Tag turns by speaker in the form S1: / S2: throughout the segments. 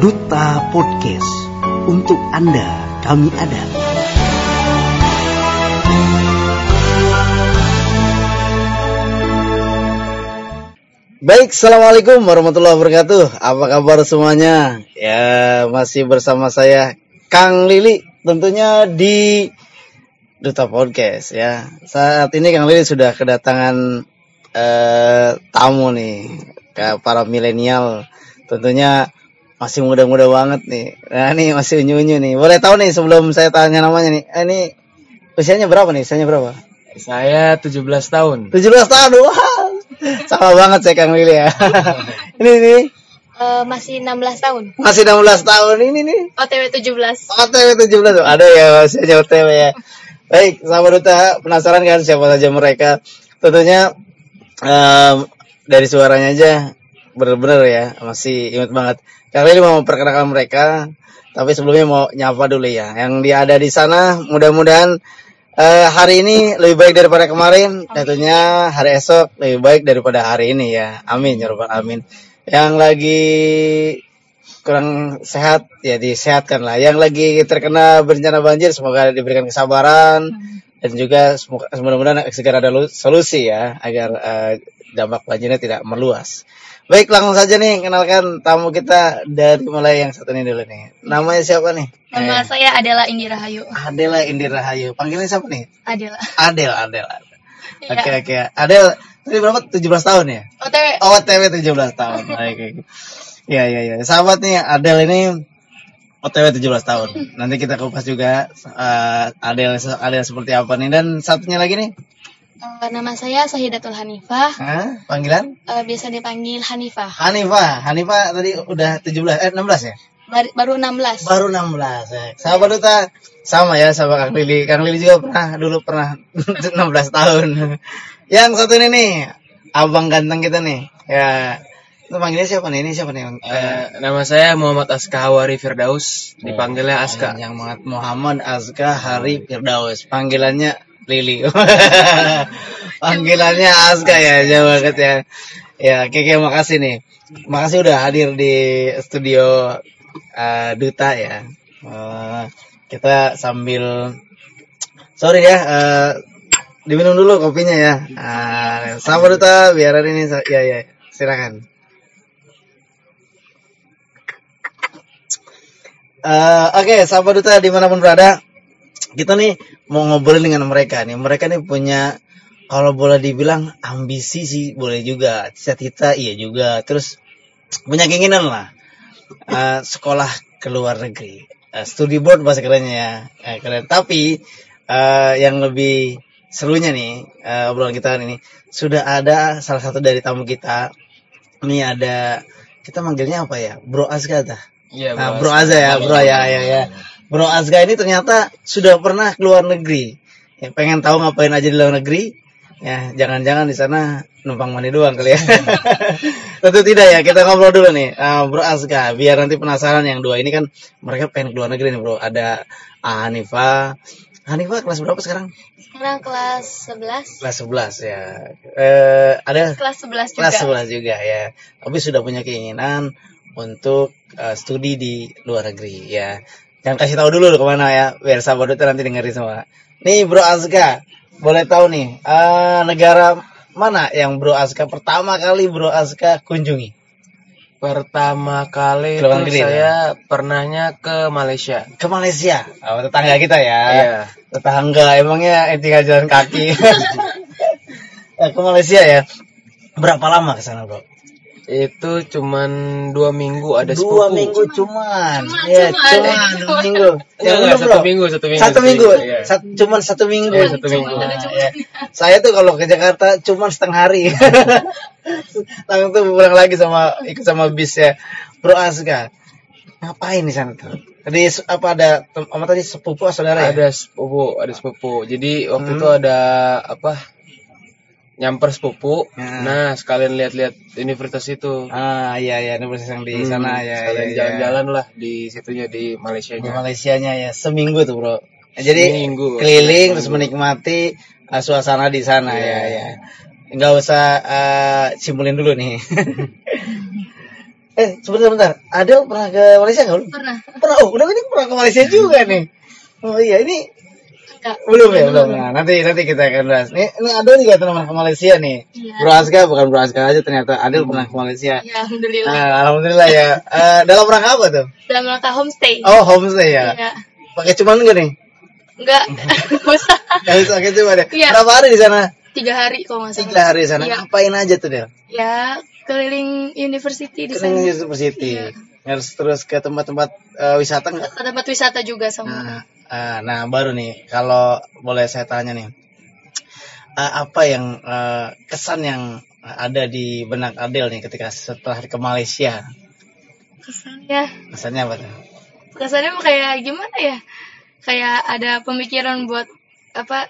S1: Duta Podcast. Untuk Anda, kami ada. Baik, Assalamualaikum warahmatullahi wabarakatuh. Apa kabar semuanya? Ya, masih bersama saya, Kang Lili. Tentunya di Duta Podcast ya. Saat ini Kang Lili sudah kedatangan eh, tamu nih para milenial. Tentunya masih muda-muda banget nih. Nah, ini masih unyu-unyu nih. Boleh tahu nih sebelum saya tanya namanya nih. Eh, ini usianya berapa nih? Usianya berapa?
S2: Saya 17 tahun.
S1: 17 tahun. Wah. Sama banget saya Kang Lili ya. ini nih
S3: Eh, masih 16 tahun.
S1: masih 16 tahun ini nih.
S3: OTW 17.
S1: OTW 17 tuh. Ada ya masih OTW ya. Baik, sahabat duta penasaran kan siapa saja mereka? Tentunya em, dari suaranya aja bener-bener ya masih imut banget. Kali ini mau memperkenalkan mereka, tapi sebelumnya mau nyapa dulu ya. Yang dia ada di sana, mudah-mudahan eh, hari ini lebih baik daripada kemarin. Tentunya hari esok lebih baik daripada hari ini ya. Amin ya rabbal amin. Yang lagi kurang sehat ya disehatkan lah. Yang lagi terkena bencana banjir semoga diberikan kesabaran dan juga semoga mudah-mudahan segera ada lu- solusi ya agar eh, dampak banjirnya tidak meluas. Baik langsung saja nih kenalkan tamu kita dari mulai yang satu ini dulu nih. Namanya siapa nih?
S3: Nama
S1: Eh,
S3: saya adalah Indira Hayu.
S1: Adela Indira Hayu. Panggilannya siapa nih?
S3: Adela.
S1: Adel, Adel. Adel.
S3: Iya.
S1: Oke, oke. Adel, tadi berapa? 17 tahun ya?
S3: OTW.
S1: Oh, OTW 17 tahun. Baik, baik. Iya, iya, iya. Sahabat nih, Adel ini OTW 17 tahun. Nanti kita kupas juga eh, Adel Adel seperti apa nih dan satunya lagi nih.
S3: Eh, nama saya Sahidatul Hanifah.
S1: Hah? Panggilan?
S3: Eh, biasa dipanggil Hanifah.
S1: Hanifah. Hanifah tadi udah 17 eh 16 ya?
S3: Bar- baru 16.
S1: Baru 16. Ya. Sahabat duta sama ya sama Kang Lili. Kang Lili juga pernah dulu pernah 16 tahun. Yang satu ini nih, abang ganteng kita nih. Ya, itu panggilnya siapa nih? Ini siapa nih?
S2: Eh, nama saya Muhammad Aska Hawari Firdaus, dipanggilnya Aska.
S1: Yang Muhammad Muhammad Azka Hari Firdaus. Panggilannya Lili. Panggilannya Azka ya, jauh banget ya. Ya, Keke makasih nih. Makasih udah hadir di studio eh, Duta ya. Eh, kita sambil sorry ya, eh, diminum dulu kopinya ya. Uh, sama Duta, biar hari ini ya ya, silakan. Eh, Oke, sahabat duta di mana pun berada, kita nih mau ngobrol dengan mereka nih. Mereka nih punya, kalau boleh dibilang ambisi sih boleh juga, cita-cita iya juga. Terus punya keinginan lah, Eh, sekolah ke luar negeri, Eh, studi board bahasa kerennya ya, Eh, keren. Tapi eh, yang lebih serunya nih eh, obrolan kita ini sudah ada salah satu dari tamu kita. Ini ada kita manggilnya apa ya, Bro Azka dah.
S2: Iya,
S1: Nah, Bro Azza ya, Bro ya, ya, ya. Bro Azga ini ternyata sudah pernah keluar negeri. Ya, pengen tahu ngapain aja di luar negeri? Ya, jangan-jangan di sana numpang mandi doang kali ya. Tentu tidak ya, kita ngobrol dulu nih. Ah, Bro Azga, biar nanti penasaran yang dua ini kan mereka pengen keluar negeri nih, Bro. Ada Hanifa. Hanifa kelas berapa sekarang?
S3: Sekarang kelas 11.
S1: Kelas 11 ya. Eh, ada
S3: Kelas 11 juga.
S1: kelas 11 juga ya. Tapi sudah punya keinginan untuk eh, studi di luar negeri ya. Jangan kasih tahu dulu ke mana ya, biar sahabat Duta nanti dengerin semua. Nih Bro Azka, boleh tahu nih eh, negara mana yang Bro Azka pertama kali Bro Azka kunjungi?
S2: Pertama kali itu
S1: negeri,
S2: saya pernahnya ke Malaysia.
S1: Ke Malaysia, oh, tetangga kita ya.
S2: Iya.
S1: Tetangga, emangnya eh, tinggal jalan kaki. Eh, ke Malaysia ya. Berapa lama ke sana Bro?
S2: Itu cuman dua minggu ada
S1: dua
S2: sepupu.
S1: minggu cuman,
S3: Cuman,
S1: ya
S3: cuman.
S1: cuman dua minggu
S2: Enggak,
S1: Yang
S2: enggak, satu minggu, satu minggu.
S1: satu minggu
S2: Iya.
S1: Sat- cuman satu minggu
S2: Iya, satu minggu.
S1: Nah, ya. saya tuh kalau ke Jakarta cuman setengah hari langsung tuh pulang lagi sama ikut sama bis ya bro Aska ngapain di sana tuh tadi s- apa ada apa tadi sepupu saudara ya
S2: Ada sepupu, ada sepupu. Jadi waktu
S1: Hmm.
S2: itu ada apa? Nyamper sepupu.
S1: Ya.
S2: Nah, sekalian lihat-lihat universitas itu.
S1: ah iya iya universitas yang di
S2: Hmm,
S1: sana ya
S2: sekalian
S1: ya, ya.
S2: jalan-jalan lah di situnya di Malaysia
S1: di
S2: nya.
S1: Malaysianya ya seminggu tuh bro jadi
S2: Seminggu.
S1: keliling
S2: Seminggu.
S1: terus menikmati uh, suasana di sana
S2: Iya.
S1: ya ya nggak usah uh, simpulin dulu nih Eh, sebentar bentar. Adel pernah ke Malaysia nggak? belum?
S3: Pernah.
S1: Pernah. Oh, udah ini pernah ke Malaysia juga nih. Oh iya, ini
S3: Enggak.
S1: belum ya, belum. Nah, nanti nanti kita akan bahas. Nih, ini Adel juga pernah ke Malaysia nih.
S3: Iya.
S1: Bro Aska bukan Bro Aska aja ternyata Adel pernah ke Malaysia.
S3: Ya, alhamdulillah.
S1: Nah, alhamdulillah ya. Eh, dalam rangka apa tuh?
S3: Dalam rangka homestay.
S1: Oh, homestay ya.
S3: Iya.
S1: Pakai cuman enggak nih?
S3: Enggak. Enggak usah.
S1: Gak usah pakai cuman ya.
S3: Iya.
S1: Berapa hari di sana?
S3: Tiga hari kalau nggak salah.
S1: Tiga hari di sana.
S3: Iya.
S1: Ngapain aja tuh, Del?
S3: Ya, keliling university di sana.
S1: University.
S3: Iya.
S1: Harus terus ke tempat-tempat eh, wisata nggak?
S3: Ke tempat wisata juga sama.
S1: Nah, ah, nah, baru nih, kalau boleh saya tanya nih, eh, apa yang eh, kesan yang ada di benak Adel nih ketika setelah ke Malaysia?
S3: Kesannya,
S1: Kesannya apa tuh?
S3: kesannya kayak gimana ya? Kayak ada pemikiran buat apa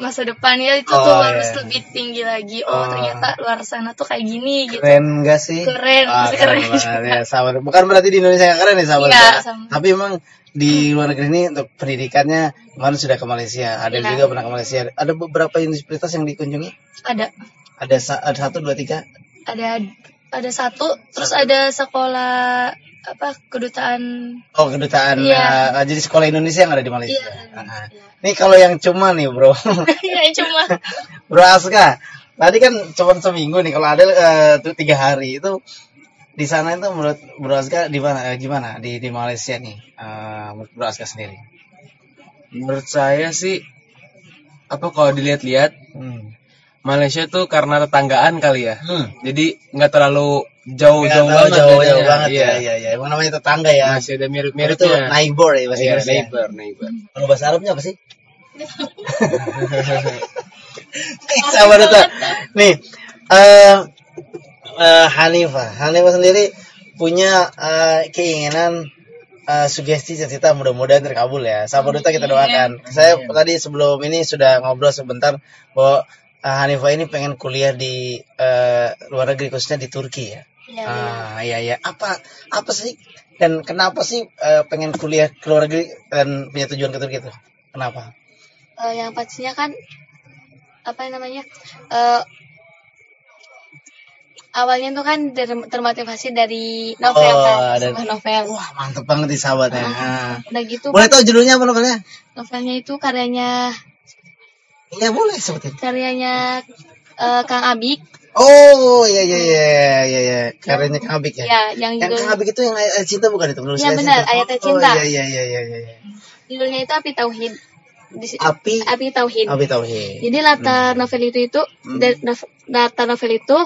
S3: masa depannya itu
S1: Oh,
S3: tuh
S1: iya.
S3: harus lebih tinggi lagi.
S1: Oh.
S3: Oh, ternyata luar sana tuh kayak gini gitu.
S1: Keren gak sih?
S3: Keren,
S1: Ah,
S3: pasti keren juga.
S1: ya, sabar. Bukan berarti di Indonesia yang keren ya, sabar.
S3: Iya,
S1: Ya.
S3: sama.
S1: Tapi emang di luar negeri ini untuk pendidikannya kemarin sudah ke Malaysia. Ada
S3: Iya.
S1: juga pernah ke Malaysia. Ada beberapa universitas yang dikunjungi.
S3: Ada
S1: Ada sa- ada satu dua tiga.
S3: ada ada satu, terus ada sekolah apa kedutaan
S1: Oh kedutaan.
S3: Iya.
S1: eh, jadi sekolah Indonesia yang ada di Malaysia.
S3: Iya.
S1: Ah. Nih kalau yang cuma nih bro,
S3: ya cuma
S1: bro Aska. Tadi kan cuma seminggu nih. Kalau ada eh, tuh tiga hari itu di sana itu menurut bro Aska di mana? eh, gimana di di Malaysia nih? eh, menurut bro Aska sendiri.
S2: Menurut saya sih apa kalau dilihat-lihat
S1: Hmm.
S2: Malaysia tuh karena tetanggaan kali ya.
S1: Hmm.
S2: Jadi nggak terlalu
S1: Nggak
S2: jauh-jauh
S1: tahu,
S2: banget.
S1: jauh, jauh banget
S2: Iya.
S1: ya, ya, ya. Emang namanya tetangga ya.
S2: Masih ada
S1: Itu
S2: mirip-miripnya.
S1: neighbor ya bahasa
S2: Iya,
S1: Inggrisnya.
S2: neighbor, neighbor.
S1: Kalau bahasa Arabnya apa sih? Sabar Duta. Nih, eh eh, Hanifah. Hanifah sendiri punya eh, keinginan eh, sugesti cita-cita mudah-mudahan terkabul ya. Sabar Duta kita doakan. Saya tadi sebelum ini sudah ngobrol sebentar bahwa eh, Hanifah ini pengen kuliah di eh, luar negeri khususnya di Turki ya.
S3: Ya,
S1: Ah, iya iya. Apa apa sih dan kenapa sih eh, pengen kuliah ke luar negeri dan punya tujuan ke Turki itu? Kenapa?
S3: Eh, yang pastinya kan apa namanya eh awalnya tuh kan ter- termotivasi dari novel
S1: Oh,
S3: kan sebuah novel
S1: Wah, mantep banget nih sahabatnya. Ah.
S3: udah gitu
S1: Boleh tahu judulnya apa novelnya?
S3: novelnya itu karyanya
S1: Iya, boleh sebutin.
S3: karyanya eh, Kang Abik
S1: Oh, iya iya iya iya iya. Karyanya Kang Abik ya.
S3: ya yang
S1: Yang
S3: judul
S1: Kang Abik itu yang ayat cinta bukan itu? Penulis
S3: Iya,
S1: ayat
S3: benar,
S1: cinta.
S3: ayat ayat
S1: Oh,
S3: cinta.
S1: iya iya iya iya iya.
S3: judulnya itu Api Tauhid di
S1: Api
S3: Api Tauhid
S1: Api Tauhid.
S3: Jadi latar novel itu itu nov- latar novel itu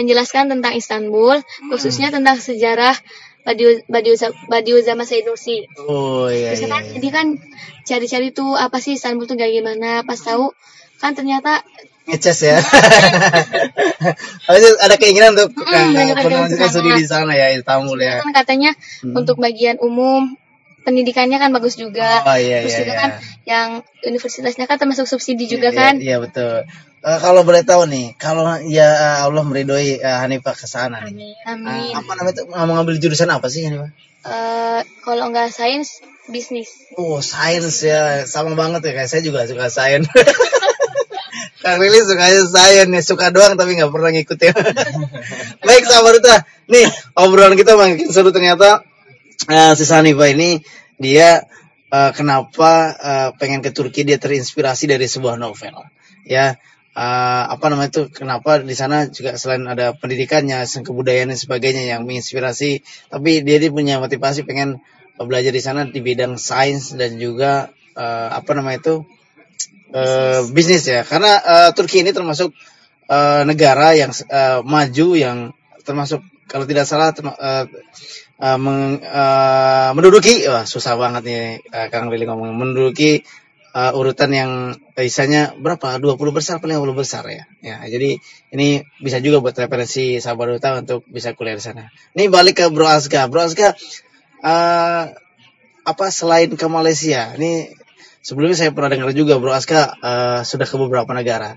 S3: menjelaskan tentang Istanbul, khususnya tentang sejarah Badiu Badiu Badiuza Said Nursi.
S1: Oh iya
S3: Terus
S1: iya.
S3: kan,
S1: iya.
S3: jadi kan cari-cari tuh apa sih Istanbul tuh kayak gimana? Pas tahu kan ternyata
S1: Ngeces ya. Habis ada keinginan untuk
S3: Mm,
S1: eh, melanjutkan
S3: ke
S1: studi di sana ya Istanbul ya.
S3: kan katanya
S1: Hmm.
S3: untuk bagian umum pendidikannya kan bagus juga.
S1: Oh iya
S3: Terus
S1: iya.
S3: juga
S1: iya.
S3: kan yang universitasnya kan termasuk subsidi juga
S1: Iya,
S3: kan.
S1: Iya, iya, betul. Eh, kalau boleh tahu nih, kalau ya Allah meridoi eh, Hanifah ke sana nih.
S3: Amin.
S1: eh, apa namanya itu mau ngambil jurusan apa sih Hanifah?
S3: Eh, kalau nggak sains, bisnis.
S1: Oh, sains ya, sama banget ya kayak saya juga suka sains. Kang Lili sukanya sains ya, suka doang tapi nggak pernah ngikutin. Baik sahabat Duta, nih obrolan kita makin seru ternyata. Eh, si Hanifah ini dia eh, kenapa eh, pengen ke Turki dia terinspirasi dari sebuah novel. Ya, eh, apa namanya itu kenapa di sana juga selain ada pendidikannya, kebudayaan dan sebagainya yang menginspirasi, tapi dia, dia punya motivasi pengen belajar di sana di bidang sains dan juga eh, apa namanya itu eh, bisnis. ya. Karena eh, Turki ini termasuk eh, negara yang eh, maju yang termasuk kalau tidak salah eh, eh, meng- eh, menduduki. Wah susah banget nih eh, Kang Willy ngomong menduduki eh, urutan yang biasanya berapa? 20 besar paling 50 besar ya. Ya jadi ini bisa juga buat referensi sahabat Duta untuk bisa kuliah di sana. Ini balik ke Bro Aska Bro Aska eh, apa selain ke Malaysia? Ini sebelumnya saya pernah dengar juga Bro Aska eh, sudah ke beberapa negara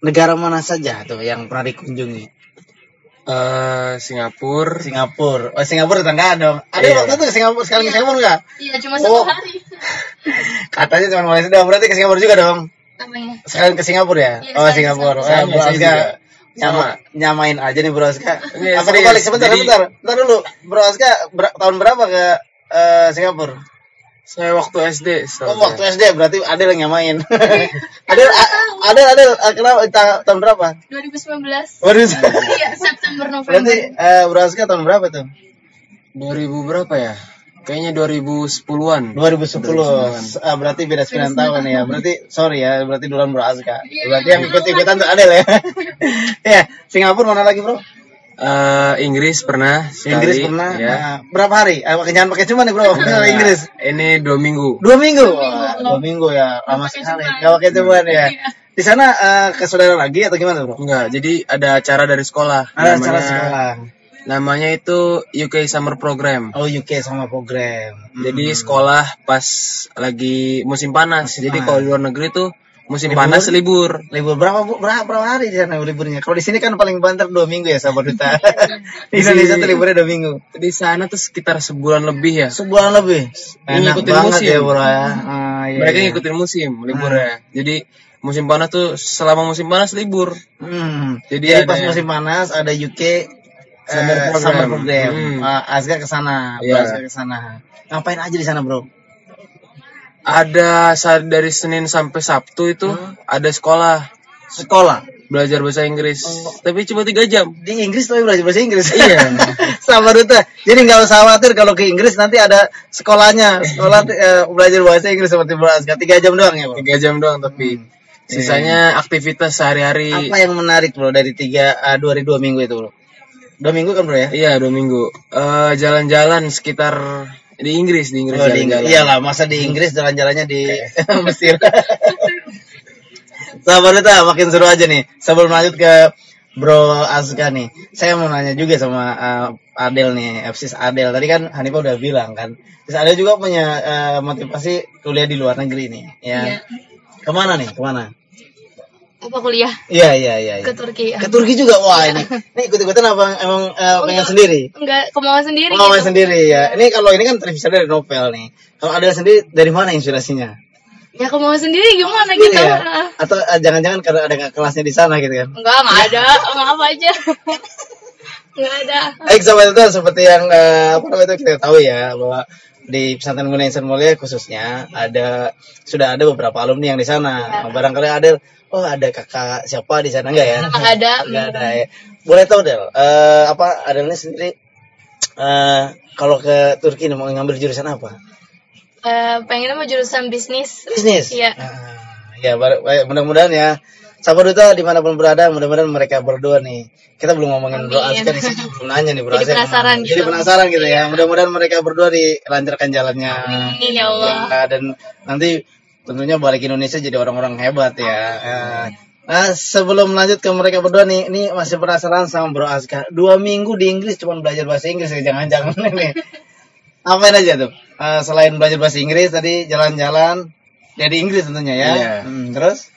S1: negara mana saja tuh yang pernah dikunjungi
S2: Eh, Singapura.
S1: Singapura oh Singapura tetanggaan dong ada
S2: Iya.
S1: waktu itu ke Singapura sekali ke Singapura nggak
S3: Iya, cuma satu
S1: Oh.
S3: hari.
S1: katanya cuma Malaysia doang berarti ke Singapura juga dong
S3: Namanya.
S1: sekalian ke Singapura ya
S3: Iya,
S1: oh Singapura
S2: Singapura.
S1: oh, Bro Aska. Nyama, nyamain aja nih Bro Aska.
S2: Iya,
S1: Apa
S2: serius.
S1: Sebentar,
S2: Jadi-
S1: sebentar. Bentar dulu. Bro Aska ber- tahun berapa ke eh, Singapura?
S2: Saya waktu SD.
S1: Oh, waktu. SD berarti ada yang nyamain. ada ada ada kenapa ta- tahun berapa?
S3: 2019.
S1: Waduh.
S3: Iya, September November.
S1: Berarti eh Aska tahun berapa tuh?
S2: 2000 berapa ya? Kayaknya 2010-an.
S1: 2010. Ah, berarti beda 9 tahun ya. Berarti sorry ya, berarti duluan Bro Aska. Berarti yang ikut-ikutan tuh Adel ya. ya, Singapura mana lagi, Bro?
S2: Eh, Inggris pernah sekali.
S1: Inggris pernah.
S2: Ya.
S1: Nah, berapa hari? Eh, jangan pakai cuma nih, Bro. Bener Inggris.
S2: Ini dua minggu.
S1: Dua minggu. Wah, dua minggu ya. Lama sekali. Gak pakai cuman ya. Di sana eh, ke saudara lagi atau gimana, Bro?
S2: Enggak, jadi ada acara dari sekolah.
S1: Ada
S2: Namanya-
S1: acara sekolah.
S2: Namanya itu UK Summer Program.
S1: Oh, UK sama program.
S2: Jadi sekolah pas lagi musim panas.
S1: Musim
S2: Jadi
S1: panas.
S2: kalau di luar negeri tuh musim
S1: Libur?
S2: panas libur.
S1: Libur berapa bu? Berapa, berapa hari di sana liburnya? Kalau di sini kan paling banter dua minggu ya sahabat duta. di Indonesia tuh liburnya dua minggu.
S2: Di sana tuh sekitar sebulan lebih ya.
S1: Sebulan lebih. Enak
S2: Ngikutin
S1: banget
S2: musim.
S1: ya bro ya. Ah, iya,
S2: Mereka
S1: iya.
S2: ngikutin musim liburnya. Jadi musim panas tuh selama musim panas libur.
S1: Hmm.
S2: Jadi
S1: Jadi, pas
S2: yang-
S1: musim panas ada UK
S2: Summer
S1: eh,
S2: program.
S1: summer program.
S2: Hmm.
S1: Ah, Azga ke sana,
S2: Iya.
S1: Azga ke sana. Ngapain aja di sana bro?
S2: Ada saat dari Senin sampai Sabtu itu
S1: Hmm.
S2: ada sekolah
S1: Sekolah.
S2: belajar bahasa Inggris.
S1: Oh.
S2: Tapi cuma tiga jam.
S1: Di Inggris tapi belajar bahasa Inggris.
S2: Iya.
S1: Sama Duta. Jadi nggak usah khawatir kalau ke Inggris nanti ada sekolahnya. Sekolah eh, belajar bahasa Inggris seperti Bro Azga. Tiga jam doang ya bro?
S2: Tiga jam doang tapi sisanya aktivitas sehari-hari.
S1: Hmm. Apa yang menarik bro dari tiga, eh, dua hari dua minggu itu bro? Dua minggu kan bro ya?
S2: Iya dua minggu. Eh, jalan-jalan sekitar di Inggris di Inggris
S1: Oh, di Inggris. Iyalah, masa di Inggris jalan-jalannya di Mesir. Sabar Duta, makin seru aja nih. Sebelum lanjut ke Bro Azka nih, saya mau nanya juga sama eh, Adel nih, FSIS Adel. Tadi kan Hanifah udah bilang kan, terus Adel juga punya eh, motivasi kuliah di luar negeri nih, ya.
S3: Iya.
S1: Ke mana nih? Ke mana?
S3: Apa kuliah?
S1: Iya iya iya. iya.
S3: Ke Turki.
S1: Ke Turki juga, wah ini. Ini ikut-ikutan apa emang eh, pengen sendiri?
S3: Enggak, kemauan sendiri.
S1: Oh, main
S3: gitu.
S1: sendiri ya. Ini kalau ini kan terpisah dari novel nih. Kalau Adel sendiri dari mana inspirasinya?
S3: Ya kemauan sendiri gimana gitu?
S1: Iya.
S3: Ah.
S1: Atau eh, jangan-jangan karena ada kelasnya di sana gitu kan?
S3: Enggak, enggak ada. Maaf aja. Enggak ada.
S1: Baik sahabat itu seperti yang eh, apa namanya itu kita tahu ya bahwa di pesantren Mulia Insan Mulia khususnya ada sudah ada beberapa alumni yang di sana. Barangkali Adel, oh ada kakak siapa di sana enggak ya?
S3: Enggak ada.
S1: Enggak ada ya. Boleh tahu Del, eh, apa Adelnya sendiri eh kalau ke Turki mau ngambil jurusan apa?
S3: Eh, pengennya mau jurusan bisnis.
S1: Bisnis.
S3: Iya.
S1: Ah, ya, mudah-mudahan ya. Sahabat Duta di mana pun berada, mudah-mudahan mereka berdua nih. Kita belum ngomongin Bro. Aska nih, saya belum nanya nih Bro
S3: Jadi penasaran
S1: Jadi
S3: gitu.
S1: penasaran gitu ya. Mudah-mudahan mereka berdua dilancarkan jalannya.
S3: Amin ya Allah.
S1: Ya, dan nanti tentunya balik Indonesia jadi orang-orang hebat ya. Eh, Nah, sebelum lanjut ke mereka berdua nih, ini masih penasaran sama Bro Aska. Dua minggu di Inggris cuma belajar bahasa Inggris, jangan-jangan ini. Apain aja tuh? Eh, selain belajar bahasa Inggris tadi jalan-jalan, ya di Inggris tentunya ya.
S2: Iya.
S1: Hmm, terus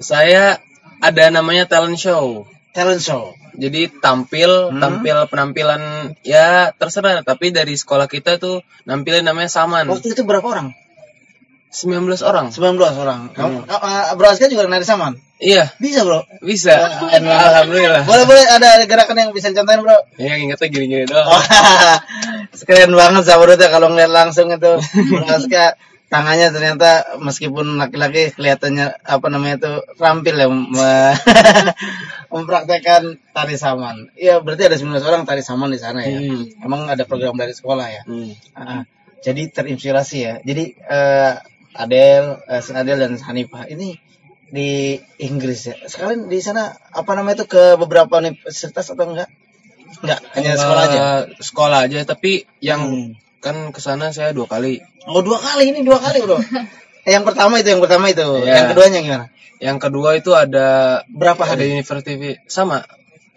S2: Saya ada namanya talent show.
S1: talent show.
S2: Jadi tampil,
S1: Hmm.
S2: tampil penampilan ya terserah. Tapi dari sekolah kita tuh nampilin namanya Saman.
S1: Waktu itu berapa orang?
S2: 19 orang.
S1: 19 orang. Kamu, eh, Bro Aska juga nari saman?
S2: Iya,
S1: Bisa bro.
S2: bisa.
S1: Eh,
S2: Alhamdulillah.
S1: Boleh boleh ada gerakan yang bisa contohin bro.
S2: Ya ingetnya gini-gini doang.
S1: Wah, keren banget Duta kalau ngeliat langsung itu Bro Aska tangannya ternyata meskipun laki-laki kelihatannya apa namanya itu rampil ya me- mempraktekkan tari saman. Iya berarti ada 19 orang tari saman di sana ya.
S2: Hmm.
S1: Emang ada program dari sekolah ya.
S2: Hmm.
S1: Ah, jadi terinspirasi ya. Jadi eh, Adel, eh, Adel dan Hanifah ini di Inggris ya. Sekalian di sana apa namanya itu ke beberapa universitas atau enggak? Enggak, hanya sekolah aja.
S2: Sekolah aja, tapi yang
S1: Hmm.
S2: kan ke sana saya dua kali.
S1: Oh dua kali ini dua kali bro. Eh, yang pertama itu yang pertama itu.
S2: Iya.
S1: Yang keduanya gimana?
S2: Yang kedua itu ada
S1: Berapa
S2: ada
S1: hari?
S2: university sama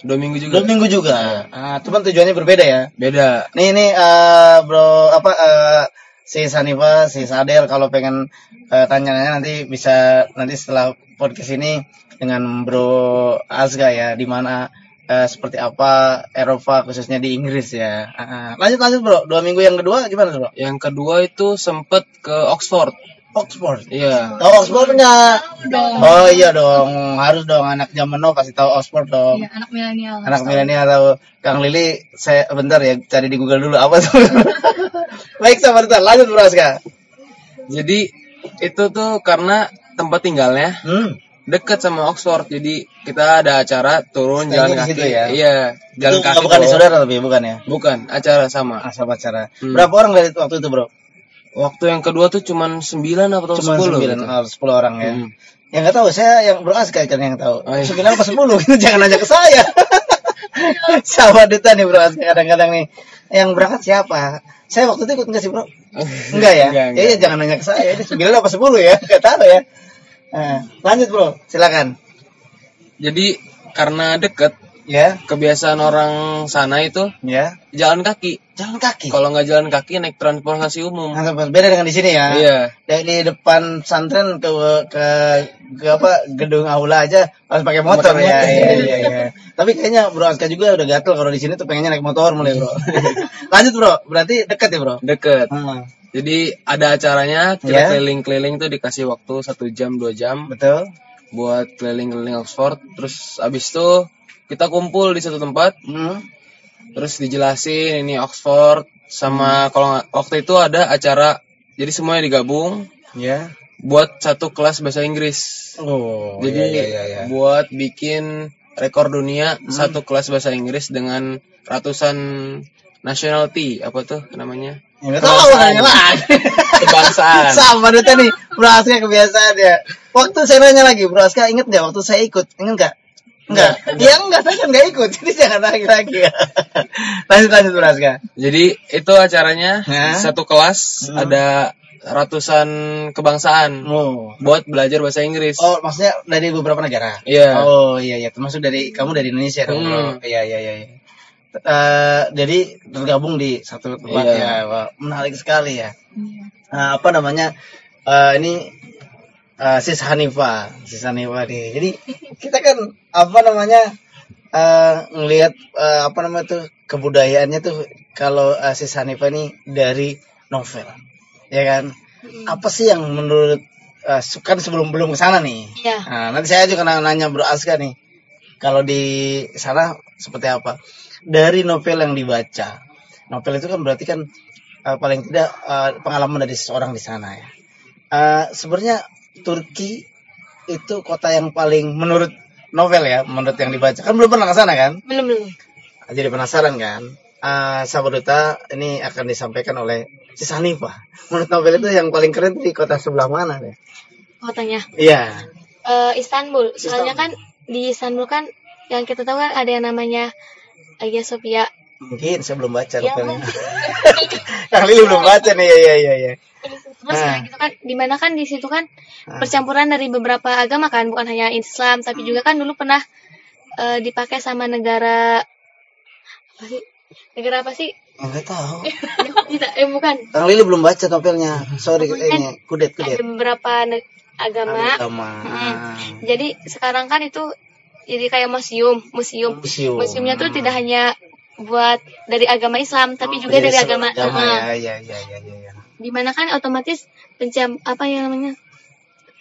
S2: dua minggu
S1: Dua
S2: juga.
S1: minggu juga. Ah, cuman tujuannya berbeda ya.
S2: Beda.
S1: Nih ini eh, bro apa eh, si Sanifa, si Sadel kalau pengen eh, tanya-tanya nanti bisa nanti setelah podcast ini dengan Bro Azga ya di mana eh, seperti apa Eropa khususnya di Inggris ya. Ah. lanjut lanjut bro, dua minggu yang kedua gimana bro?
S2: Yang kedua itu sempet ke Oxford.
S1: Oxford.
S2: Iya.
S1: Tahu Oxford enggak? Oh iya dong, harus dong anak zaman now pasti tahu Oxford dong.
S4: Iya, anak milenial.
S1: Anak milenial tahu. Kang Lili, saya bentar ya cari di Google dulu apa tuh. Baik sabar bentar, lanjut Bro Aska.
S2: Jadi itu tuh karena tempat tinggalnya
S1: Hmm.
S2: deket sama Oxford. Jadi kita ada acara turun
S1: Stay
S2: jalan kaki.
S1: situ ya?
S2: Iya, jalan
S1: Itu
S2: kaki.
S1: bukan di saudara tapi bukan ya?
S2: Bukan, acara sama.
S1: Asal pacara.
S2: Hmm.
S1: Berapa orang dari waktu itu, Bro?
S2: Waktu yang kedua tuh cuman 9 atau
S1: Cuma
S2: 10
S1: sembilan,
S2: gitu.
S1: oh, sepuluh orang ya.
S2: Hmm.
S1: Yang nggak tahu, saya yang Bro Aska kan yang tahu.
S2: Oh, iya.
S1: Sembilan apa sepuluh? Itu jangan nanya ke saya. Sama duta nih Bro kadang-kadang nih. Yang berangkat siapa? Saya waktu itu ikut nggak sih Bro? Enggak ya?
S2: Enggak,
S1: Ya,
S2: enggak.
S1: ya, jangan nanya ke saya. Ini sembilan apa sepuluh ya? Gak tahu ya. Nah, lanjut Bro, silakan.
S2: Jadi karena deket,
S1: Ya,
S2: kebiasaan orang sana itu
S1: ya.
S2: jalan kaki.
S1: Jalan kaki.
S2: Kalau nggak jalan kaki naik transportasi umum.
S1: Nah, beda dengan di sini ya.
S2: Iya.
S1: Dari depan pesantren ke ke ke apa gedung aula aja harus pakai motor
S2: Pakai
S1: ya.
S2: motor.
S1: Iya, iya, iya. Tapi kayaknya Bro Aska juga udah gatel kalau di sini tuh pengennya naik motor mulai, Bro. Lanjut, Bro. Berarti dekat ya, Bro?
S2: Deket.
S1: Hmm,
S2: Jadi ada acaranya kita
S1: Ya.
S2: keliling-keliling tuh dikasih waktu satu jam dua jam
S1: betul.
S2: buat keliling-keliling Oxford. Terus abis itu kita kumpul di satu tempat.
S1: Hmm.
S2: Terus dijelasin ini Oxford sama kalau nggak- waktu itu ada acara jadi semuanya digabung
S1: Ya.
S2: buat satu kelas bahasa Inggris.
S1: Oh,
S2: Jadi
S1: iya, iya, iya.
S2: buat bikin rekor dunia satu kelas bahasa Inggris dengan ratusan nationality apa tuh namanya
S1: Ya, tahu nanya lagi.
S2: kebangsaan.
S1: Sama Duta nih, Bro Aska kebiasaan ya. Waktu saya nanya lagi, Bro Aska inget nggak waktu saya ikut? Ingat nggak? Enggak. Ya enggak, saya kan nggak ikut. Jadi jangan lagi lagi. lanjut lanjut Bro Aska.
S2: Jadi itu acaranya satu kelas
S1: Hmm.
S2: ada ratusan kebangsaan
S1: Oh.
S2: buat belajar bahasa Inggris.
S1: Oh, maksudnya dari beberapa negara?
S2: Iya.
S1: Oh, iya iya, termasuk dari kamu dari Indonesia dong.
S2: Hmm.
S1: Iya iya iya. iya. Eh, jadi tergabung di satu tempat
S2: Iya.
S1: ya. Wah, menarik sekali ya.
S4: Iya.
S1: Nah, apa namanya? eh, ini eh, Sis Hanifa, Sis Hanifa nih. Jadi kita kan apa namanya? ngelihat eh, apa namanya tuh kebudayaannya tuh kalau eh, Sis Hanifa ini dari novel. Ya kan? Apa sih yang menurut eh, kan sebelum belum ke sana nih.
S3: Iya.
S1: Nah, nanti saya juga nanya, nanya Bro Aska nih. Kalau di sana seperti apa? Dari novel yang dibaca. Novel itu kan berarti kan eh, paling tidak eh, pengalaman dari seseorang di sana ya. Eh, sebenarnya Turki itu kota yang paling menurut novel ya, menurut yang dibaca. Kan belum pernah ke sana kan?
S3: Belum belum.
S1: Jadi penasaran kan? Eh sahabat duta ini akan disampaikan oleh Sis Hanifah. Menurut novel itu yang paling keren di kota sebelah mana deh?
S3: Kotanya.
S1: Iya.
S3: Eh, Istanbul. Soalnya kan di Istanbul kan yang kita tahu kan ada yang namanya Hagia Sophia.
S1: Mungkin saya belum baca
S3: Ya,
S1: novelnya. Kang Lili belum baca nih, ya ya ya. ya.
S3: Terus
S1: Ah.
S3: kayak gitu kan di mana kan di situ kan percampuran dari beberapa agama kan bukan hanya Islam tapi juga kan dulu pernah eh, dipakai sama negara apa sih negara apa sih
S1: Enggak tahu.
S3: Tidak, eh bukan
S1: Kang Lili belum baca novelnya. Sorry ini kudet
S3: ada
S1: kudet.
S3: beberapa ne- agama
S1: Agama.
S3: Mm. jadi sekarang kan itu jadi kayak museum museum
S1: Museum.
S3: museumnya tuh tidak hanya buat dari agama Islam tapi juga dari agama,
S1: agama
S3: Heeh.
S1: ya, ya, ya, ya, ya, ya.
S3: Di mana kan otomatis pencam apa yang namanya